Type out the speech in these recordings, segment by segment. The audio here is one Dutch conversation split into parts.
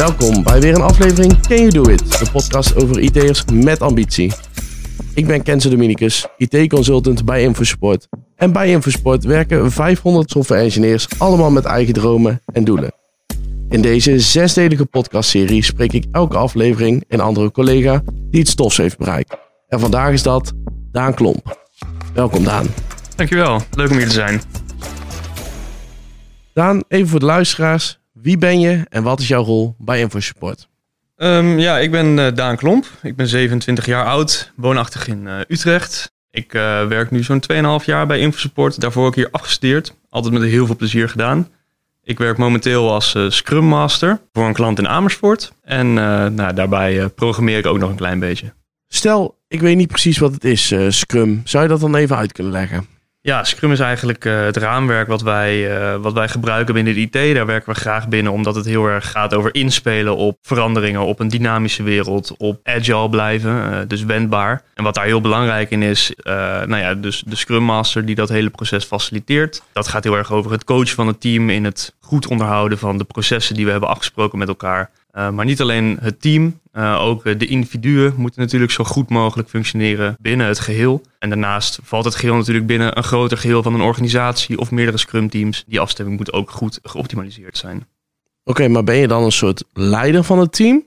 Welkom bij weer een aflevering Can You Do It, de podcast over IT'ers met ambitie. Ik ben Kenzo Dominicus, IT-consultant bij Infosport. En bij Infosport werken 500 software engineers allemaal met eigen dromen en doelen. In deze zesdelige podcastserie spreek ik elke aflevering een andere collega die het stofs heeft bereikt. En vandaag is dat Daan Klomp. Welkom Daan. Dankjewel, leuk om hier te zijn. Daan, even voor de luisteraars. Wie ben je en wat is jouw rol bij InfoSupport? Um, ja, ik ben uh, Daan Klomp. Ik ben 27 jaar oud, woonachtig in uh, Utrecht. Ik uh, werk nu zo'n 2,5 jaar bij InfoSupport. Daarvoor ook hier afgestudeerd. Altijd met heel veel plezier gedaan. Ik werk momenteel als Scrum Master voor een klant in Amersfoort. En nou, daarbij programmeer ik ook nog een klein beetje. Stel, ik weet niet precies wat het is, Scrum. Zou je dat dan even uit kunnen leggen? Ja, Scrum is eigenlijk uh, het raamwerk wat wij, uh, wat wij gebruiken binnen de IT. Daar werken we graag binnen, omdat het heel erg gaat over inspelen op veranderingen, op een dynamische wereld, op agile blijven, uh, dus wendbaar. En wat daar heel belangrijk in is, nou ja, dus de Scrum Master die dat hele proces faciliteert. Dat gaat heel erg over het coachen van het team in het goed onderhouden van de processen die we hebben afgesproken met elkaar. Uh, maar niet alleen het team, uh, ook de individuen moeten natuurlijk zo goed mogelijk functioneren binnen het geheel. En daarnaast valt het geheel natuurlijk binnen een groter geheel van een organisatie of meerdere scrum teams. Die afstemming moet ook goed geoptimaliseerd zijn. Oké, okay, maar ben je dan een soort leider van het team?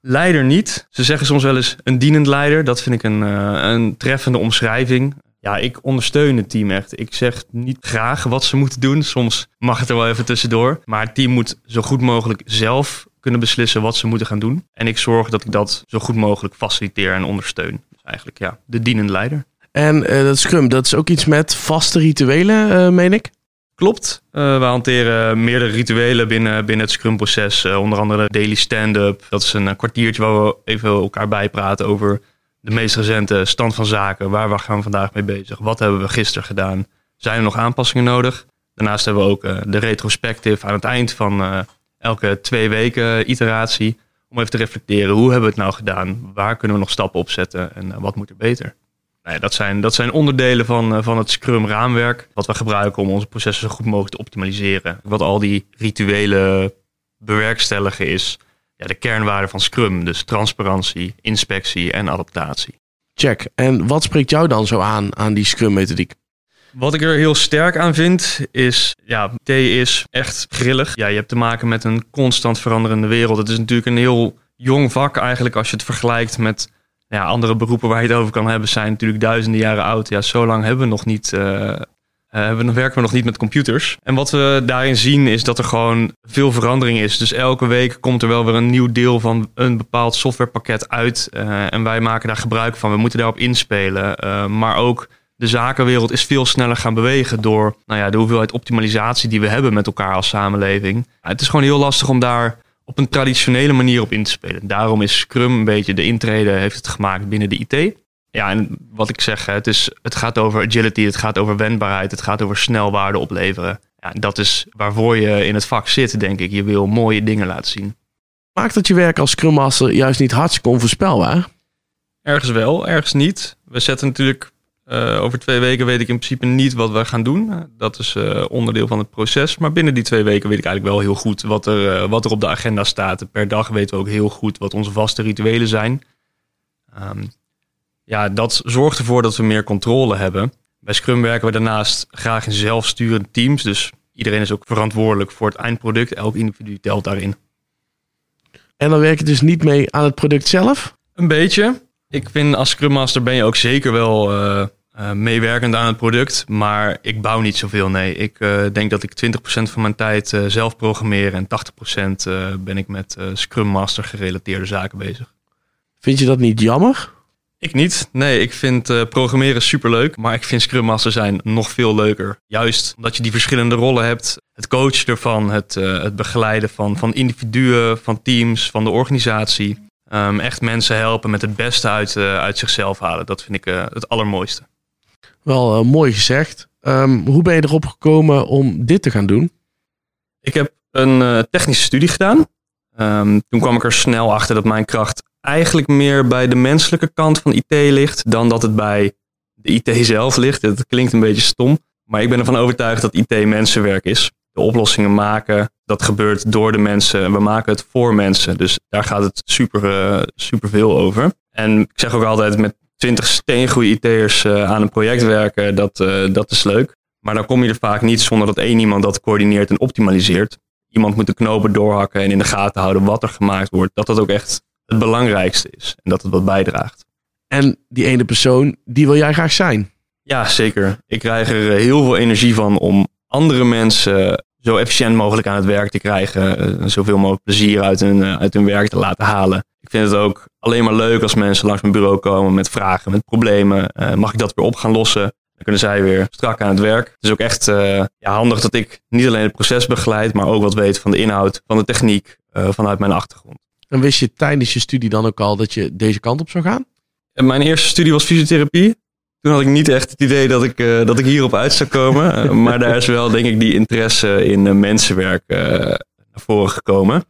Leider niet. Ze zeggen soms wel eens een dienend leider. Dat vind ik een, uh, een treffende omschrijving. Ja, ik ondersteun het team echt. Ik zeg niet graag wat ze moeten doen. Soms mag het er wel even tussendoor. Maar het team moet zo goed mogelijk zelf kunnen beslissen wat ze moeten gaan doen. En ik zorg dat ik dat zo goed mogelijk faciliteer en ondersteun. Dus eigenlijk ja, de dienende leider. En uh, dat Scrum, dat is ook iets met vaste rituelen, uh, meen ik? Klopt. Uh, we hanteren meerdere rituelen binnen, binnen het Scrum-proces. onder andere de daily stand-up. Dat is een kwartiertje waar we even elkaar bijpraten over de meest recente stand van zaken. Waar we gaan vandaag mee bezig? Wat hebben we gisteren gedaan? Zijn er nog aanpassingen nodig? Daarnaast hebben we ook de retrospective aan het eind van elke twee weken iteratie. Om even te reflecteren, hoe hebben we het nou gedaan? Waar kunnen we nog stappen op zetten? En uh, wat moet er beter? Nou dat, zijn, dat zijn onderdelen van, uh, van het Scrum raamwerk. Wat we gebruiken om onze processen zo goed mogelijk te optimaliseren. Wat al die rituelen bewerkstelligen is ja, de kernwaarde van Scrum. Dus transparantie, inspectie en adaptatie. Check. En wat spreekt jou dan zo aan aan die Scrum methodiek? Wat ik er heel sterk aan vind, is, ja, T is echt grillig. Ja, je hebt te maken met een constant veranderende wereld. Het is natuurlijk een heel jong vak eigenlijk als je het vergelijkt met ja, andere beroepen waar je het over kan hebben, zijn natuurlijk duizenden jaren oud. Ja, zo lang hebben we nog niet. Uh, hebben, werken we nog niet met computers. En wat we daarin zien is dat er gewoon veel verandering is. Dus elke week komt er wel weer een nieuw deel van een bepaald softwarepakket uit. Uh, en wij maken daar gebruik van. We moeten daarop inspelen. Maar ook de zakenwereld is veel sneller gaan bewegen door nou ja, de hoeveelheid optimalisatie die we hebben met elkaar als samenleving. het is gewoon heel lastig om daar op een traditionele manier op in te spelen. Daarom is Scrum een beetje de intrede heeft het gemaakt binnen de IT. Ja, en wat ik zeg, het, is, het gaat over agility, het gaat over wendbaarheid, het gaat over snel waarde opleveren. Ja, dat is waarvoor je in het vak zit, denk ik. Je wil mooie dingen laten zien. Maakt dat je werk als Scrum Master juist niet hartstikke onvoorspelbaar? Ergens wel, ergens niet. We zetten natuurlijk uh, over twee weken weet ik in principe niet wat we gaan doen. Dat is uh, onderdeel van het proces. Maar binnen die twee weken weet ik eigenlijk wel heel goed wat er, uh, wat er op de agenda staat. Per dag weten we ook heel goed wat onze vaste rituelen zijn. Um, ja, dat zorgt ervoor dat we meer controle hebben. Bij Scrum werken we daarnaast graag in zelfsturende teams. Dus iedereen is ook verantwoordelijk voor het eindproduct. Elk individu telt daarin. En dan werk je dus niet mee aan het product zelf? Een beetje. Ik vind als Scrum Master ben je ook zeker wel uh, meewerkend aan het product. Maar ik bouw niet zoveel, nee. Ik uh, denk dat ik 20% van mijn tijd uh, zelf programmeer en 80% ben ik met Scrum Master gerelateerde zaken bezig. Vind je dat niet jammer? Ik niet. Nee, ik vind programmeren superleuk. Maar ik vind Scrum Master zijn nog veel leuker. Juist omdat je die verschillende rollen hebt. Het coachen ervan, het, het begeleiden van, van individuen, van teams, van de organisatie. Um, echt mensen helpen met het beste uit, uit zichzelf halen. Dat vind ik het allermooiste. Wel uh, mooi gezegd. Um, hoe ben je erop gekomen om dit te gaan doen? Ik heb een uh, technische studie gedaan. Um, toen kwam ik er snel achter dat mijn kracht eigenlijk meer bij de menselijke kant van IT ligt dan dat het bij de IT zelf ligt. Het klinkt een beetje stom, maar ik ben ervan overtuigd dat IT mensenwerk is. De oplossingen maken, dat gebeurt door de mensen. We maken het voor mensen. Dus daar gaat het super, uh, super veel over. En ik zeg ook altijd met 20 steengoede IT'ers uh, aan een project werken, dat, uh, dat is leuk. Maar dan kom je er vaak niet zonder dat één iemand dat coördineert en optimaliseert. Iemand moet de knopen doorhakken en in de gaten houden wat er gemaakt wordt. Dat dat ook echt het belangrijkste is en dat het wat bijdraagt. En die ene persoon, die wil jij graag zijn? Ja, zeker. Ik krijg er heel veel energie van om andere mensen zo efficiënt mogelijk aan het werk te krijgen. Zoveel mogelijk plezier uit hun, uit hun werk te laten halen. Ik vind het ook alleen maar leuk als mensen langs mijn bureau komen met vragen, met problemen. Uh, mag ik dat weer op gaan lossen? Dan kunnen zij weer strak aan het werk. Het is ook echt ja, handig dat ik niet alleen het proces begeleid, maar ook wat weet van de inhoud, van de techniek, vanuit mijn achtergrond. En wist je tijdens je studie dan ook al dat je deze kant op zou gaan? Mijn eerste studie was fysiotherapie. Toen had ik niet echt het idee dat ik, uh, dat ik hierop uit zou komen. Maar daar is wel, denk ik, die interesse in uh, mensenwerk naar voren gekomen.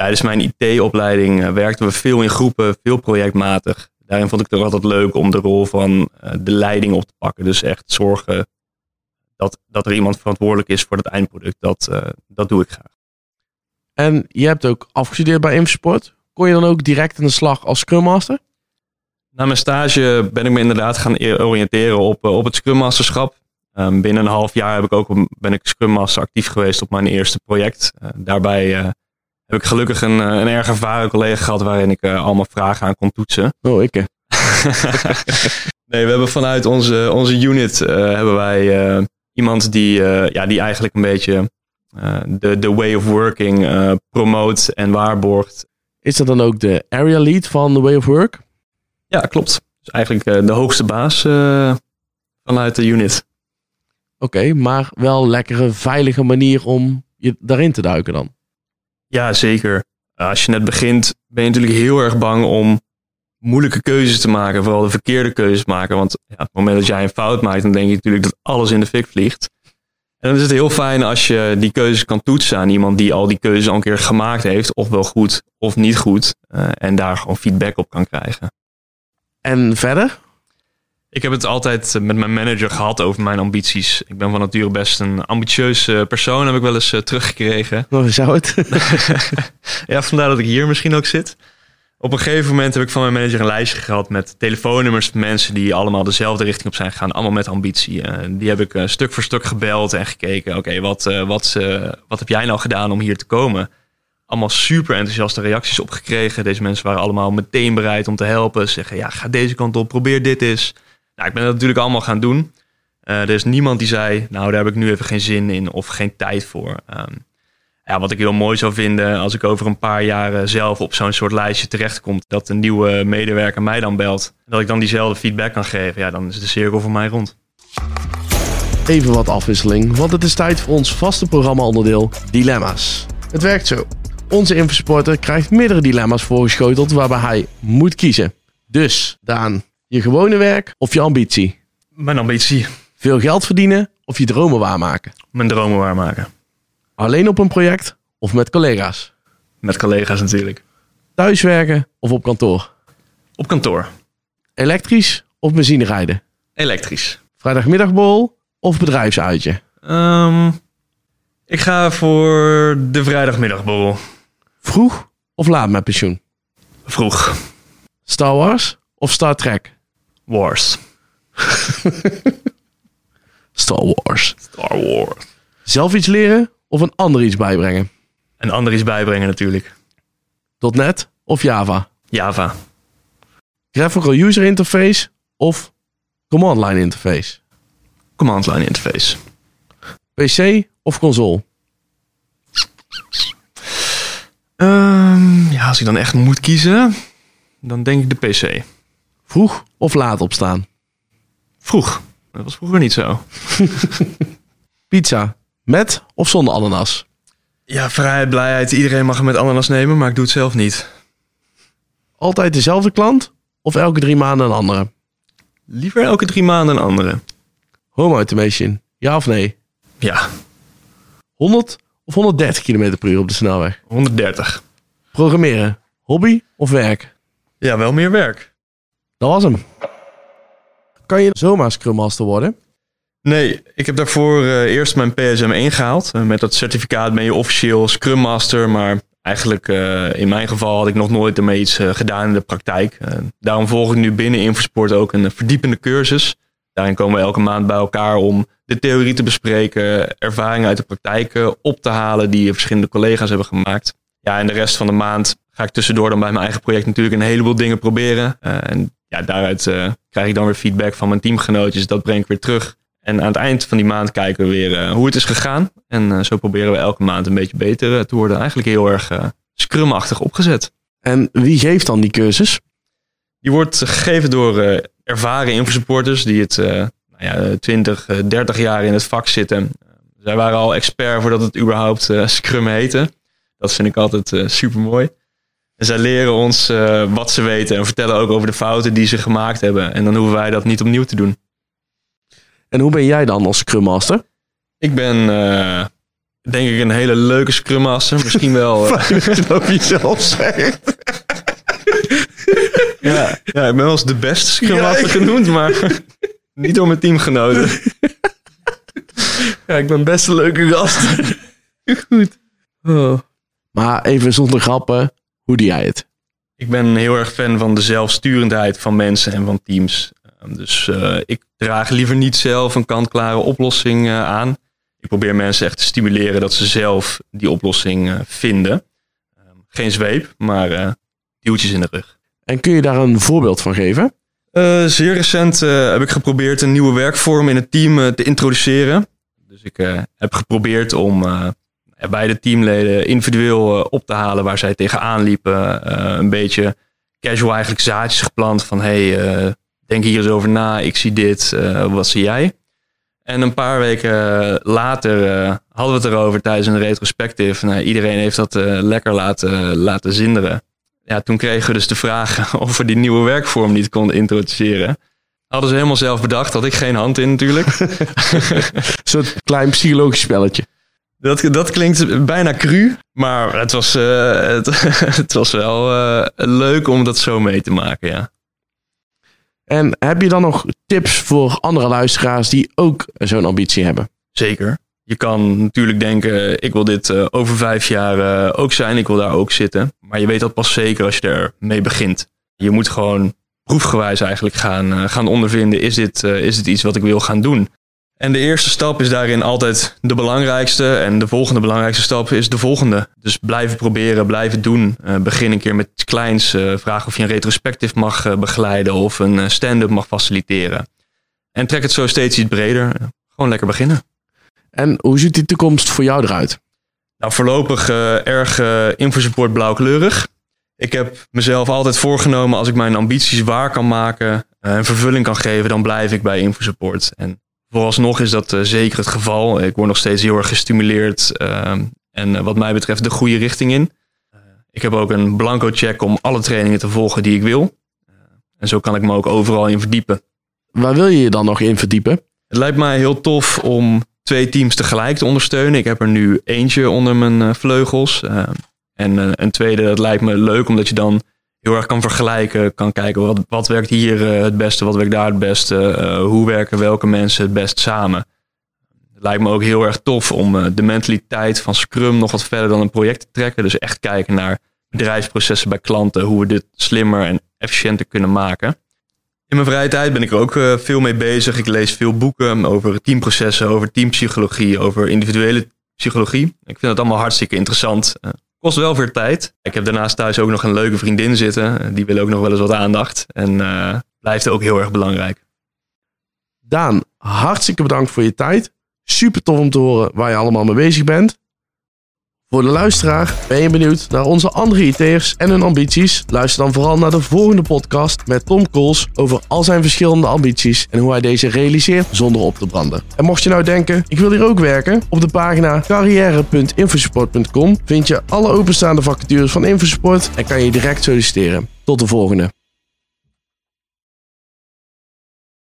Tijdens mijn IT-opleiding werkten we veel in groepen, veel projectmatig. Daarin vond ik het ook altijd leuk om de rol van de leiding op te pakken. Dus echt zorgen dat, dat er iemand verantwoordelijk is voor het eindproduct. Dat, dat doe ik graag. En je hebt ook afgestudeerd bij Infosport. Kon je dan ook direct aan de slag als Scrum Master? Na mijn stage ben ik me inderdaad gaan oriënteren op, op het Scrum Masterschap. Um, binnen een half jaar heb ik ook, ben ik Scrum Master actief geweest op mijn eerste project. Uh, daarbij uh, heb ik gelukkig een, een erg ervaren collega gehad waarin ik uh, allemaal vragen aan kon toetsen. Oh, ik. nee, we hebben vanuit onze, onze unit hebben wij iemand die, ja, die eigenlijk een beetje de, de way of working promoot en waarborgt. Is dat dan ook de area lead van The Way of Work? Ja, klopt. Dus eigenlijk de hoogste baas vanuit de unit. Oké, okay, maar wel lekkere, veilige manier om je daarin te duiken dan? Ja, zeker. Als je net begint, ben je natuurlijk heel erg bang om moeilijke keuzes te maken. Vooral de verkeerde keuzes maken. Want ja, op het moment dat jij een fout maakt, dan denk je natuurlijk dat alles in de fik vliegt. En dan is het heel fijn als je die keuzes kan toetsen aan iemand die al die keuzes al een keer gemaakt heeft. Ofwel goed of niet goed. Uh, en daar gewoon feedback op kan krijgen. En verder? Ik heb het altijd met mijn manager gehad over mijn ambities. Ik ben van nature best een ambitieuze persoon, heb ik wel eens uh, teruggekregen. Hoe zou het? ja, vandaar dat ik hier misschien ook zit. Op een gegeven moment heb ik van mijn manager een lijstje gehad met telefoonnummers van mensen die allemaal dezelfde richting op zijn gegaan, allemaal met ambitie. Die heb ik stuk voor stuk gebeld en gekeken, oké, okay, wat, wat, wat heb jij nou gedaan om hier te komen? allemaal super enthousiaste reacties op gekregen. Deze mensen waren allemaal meteen bereid om te helpen. Zeggen, ja, ga deze kant op, probeer dit eens. Ik ben dat natuurlijk allemaal gaan doen. Uh, er is niemand die zei, nou, daar heb ik nu even geen zin in of geen tijd voor. Um, ja, wat ik heel mooi zou vinden als ik over een paar jaren zelf op zo'n soort lijstje terechtkom, dat een nieuwe medewerker mij dan belt, dat ik dan diezelfde feedback kan geven, ja, dan is de cirkel voor mij rond. Even wat afwisseling, want het is tijd voor ons vaste programma-onderdeel Dilemma's. Het werkt zo. Onze infosporter krijgt meerdere dilemma's voorgeschoteld waarbij hij moet kiezen. Dus, Daan, je gewone werk of je ambitie? Mijn ambitie. Veel geld verdienen of je dromen waarmaken? Mijn dromen waarmaken. Alleen op een project of met collega's? Met collega's natuurlijk. Thuiswerken of op kantoor? Op kantoor. Elektrisch of benzine rijden? Elektrisch. Vrijdagmiddagbol of bedrijfsuitje? Um, ik ga voor de vrijdagmiddagborrel. Vroeg of laat met pensioen? Vroeg. Star Wars of Star Trek? Wars. Star Wars. Star Wars. Zelf iets leren of een ander iets bijbrengen? Een ander iets bijbrengen natuurlijk. .NET of Java? Java. Graphical User Interface of Command Line Interface? Command Line Interface. PC of console? Um, ja, als ik dan echt moet kiezen, dan denk ik de PC. Vroeg of laat opstaan? Vroeg. Dat was vroeger niet zo. Pizza met of zonder ananas? Ja, vrijheid, blijheid. Iedereen mag hem met ananas nemen, maar ik doe het zelf niet. Altijd dezelfde klant of elke drie maanden een andere? Liever elke drie maanden een andere. Home automation, ja of nee? Ja. 100 of 130 km per uur op de snelweg? 130. Programmeren, hobby of werk? Ja, wel meer werk. Dat was hem. Kan je zomaar Scrum Master worden? Nee, ik heb daarvoor uh, eerst mijn PSM 1 gehaald. Uh, met dat certificaat ben je officieel Scrum Master, maar eigenlijk uh, in mijn geval had ik nog nooit ermee iets gedaan in de praktijk. daarom volg ik nu binnen Infosport ook een verdiepende cursus. Daarin komen we elke maand bij elkaar om de theorie te bespreken, ervaringen uit de praktijk op te halen die verschillende collega's hebben gemaakt. Ja, en de rest van de maand ga ik tussendoor dan bij mijn eigen project natuurlijk een heleboel dingen proberen. en ja, daaruit krijg ik dan weer feedback van mijn teamgenootjes. Dat breng ik weer terug en aan het eind van die maand kijken we weer uh, hoe het is gegaan. En zo proberen we elke maand een beetje beter eh, te worden. Eigenlijk heel erg scrumachtig opgezet. En wie geeft dan die cursus? Die wordt gegeven door ervaren infosupporters die het nou ja, 20, 30 jaar in het vak zitten. zij waren al expert voordat het überhaupt Scrum heette. Dat vind ik altijd super mooi. En zij leren ons wat ze weten en vertellen ook over de fouten die ze gemaakt hebben. En dan hoeven wij dat niet opnieuw te doen. En hoe ben jij dan als Scrum Master? Ik ben uh, denk ik een hele leuke Scrum Master. Misschien wel... Uh, je jezelf zegt. ja, ja, ik ben wel eens de beste Scrum Master ja, genoemd, maar niet door mijn teamgenoten. ja, ik ben best een leuke gast. Goed. Oh. Maar even zonder grappen, hoe doe jij het? Ik ben heel erg fan van de zelfsturendheid van mensen en van teams. Ehm, dus uh, ik draag liever niet zelf een kant-klare oplossing uh, aan. Ik probeer mensen echt te stimuleren dat ze zelf die oplossing uh, vinden. Um, geen zweep, maar duwtjes in de rug. En kun je daar een voorbeeld van geven? zeer recent heb ik geprobeerd een nieuwe werkvorm in het team te introduceren. Dus ik heb geprobeerd om bij de teamleden individueel op te halen waar zij tegenaan liepen. een beetje casual eigenlijk zaadjes geplant van hey, denk hier eens over na, ik zie dit, wat zie jij? En een paar weken later hadden we het erover tijdens een retrospective. Nou, iedereen heeft dat lekker laten, laten zinderen. Ja, toen kregen we dus de vraag of we die nieuwe werkvorm niet konden introduceren. Hadden ze helemaal zelf bedacht, had ik geen hand in natuurlijk. soort klein psychologisch spelletje. Dat, dat klinkt bijna cru, maar het was, het, het, was wel leuk om dat zo mee te maken, ja. En heb je dan nog tips voor andere luisteraars die ook zo'n ambitie hebben? Zeker. Je kan natuurlijk denken, ik wil dit uh, over vijf jaar ook zijn, ik wil daar ook zitten. Maar je weet dat pas zeker als je ermee begint. Je moet gewoon proefgewijs eigenlijk gaan, gaan ondervinden, is dit, is dit iets wat ik wil gaan doen? En de eerste stap is daarin altijd de belangrijkste. En de volgende belangrijkste stap is de volgende. Dus blijven proberen, blijven doen. Uh, begin een keer met iets kleins. Uh, vraag of je een retrospectief mag uh, begeleiden of een stand-up mag faciliteren. En trek het zo steeds iets breder. gewoon lekker beginnen. En hoe ziet die toekomst voor jou eruit? Nou, voorlopig erg infosupport blauwkleurig. Ik heb mezelf altijd voorgenomen als ik mijn ambities waar kan maken en vervulling kan geven, dan blijf ik bij infosupport. En Vooralsnog is dat uh, zeker het geval. Ik word nog steeds heel erg gestimuleerd uh, en uh, wat mij betreft de goede richting in. ik heb ook een blanco check om alle trainingen te volgen die ik wil. en zo kan ik me ook overal in verdiepen. Waar wil je je dan nog in verdiepen? Het lijkt mij heel tof om twee teams tegelijk te ondersteunen. Ik heb er nu eentje onder mijn vleugels. en een tweede, dat lijkt me leuk omdat je dan heel erg kan vergelijken. Kan kijken wat, wat werkt hier uh, het beste, wat werkt daar het beste. Uh, hoe werken welke mensen het best samen. Het lijkt me ook heel erg tof om uh, de mentaliteit van Scrum nog wat verder dan een project te trekken. Dus echt kijken naar bedrijfsprocessen bij klanten. Hoe we dit slimmer en efficiënter kunnen maken. In mijn vrije tijd ben ik er ook veel mee bezig. Ik lees veel boeken over teamprocessen, over teampsychologie, over individuele psychologie. Ik vind het allemaal hartstikke interessant. Kost wel veel tijd. Ik heb daarnaast thuis ook nog een leuke vriendin zitten. Die wil ook nog wel eens wat aandacht. En uh, blijft ook heel erg belangrijk. Daan, hartstikke bedankt voor je tijd. Super tof om te horen waar je allemaal mee bezig bent. Voor de luisteraar, ben je benieuwd naar onze andere IT'ers en hun ambities? Luister dan vooral naar de volgende podcast met Tom Kools over al zijn verschillende ambities en hoe hij deze realiseert zonder op te branden. En mocht je nou denken, ik wil hier ook werken, op de pagina carrière.infosupport.com vind je alle openstaande vacatures van Infosupport en kan je direct solliciteren. Tot de volgende.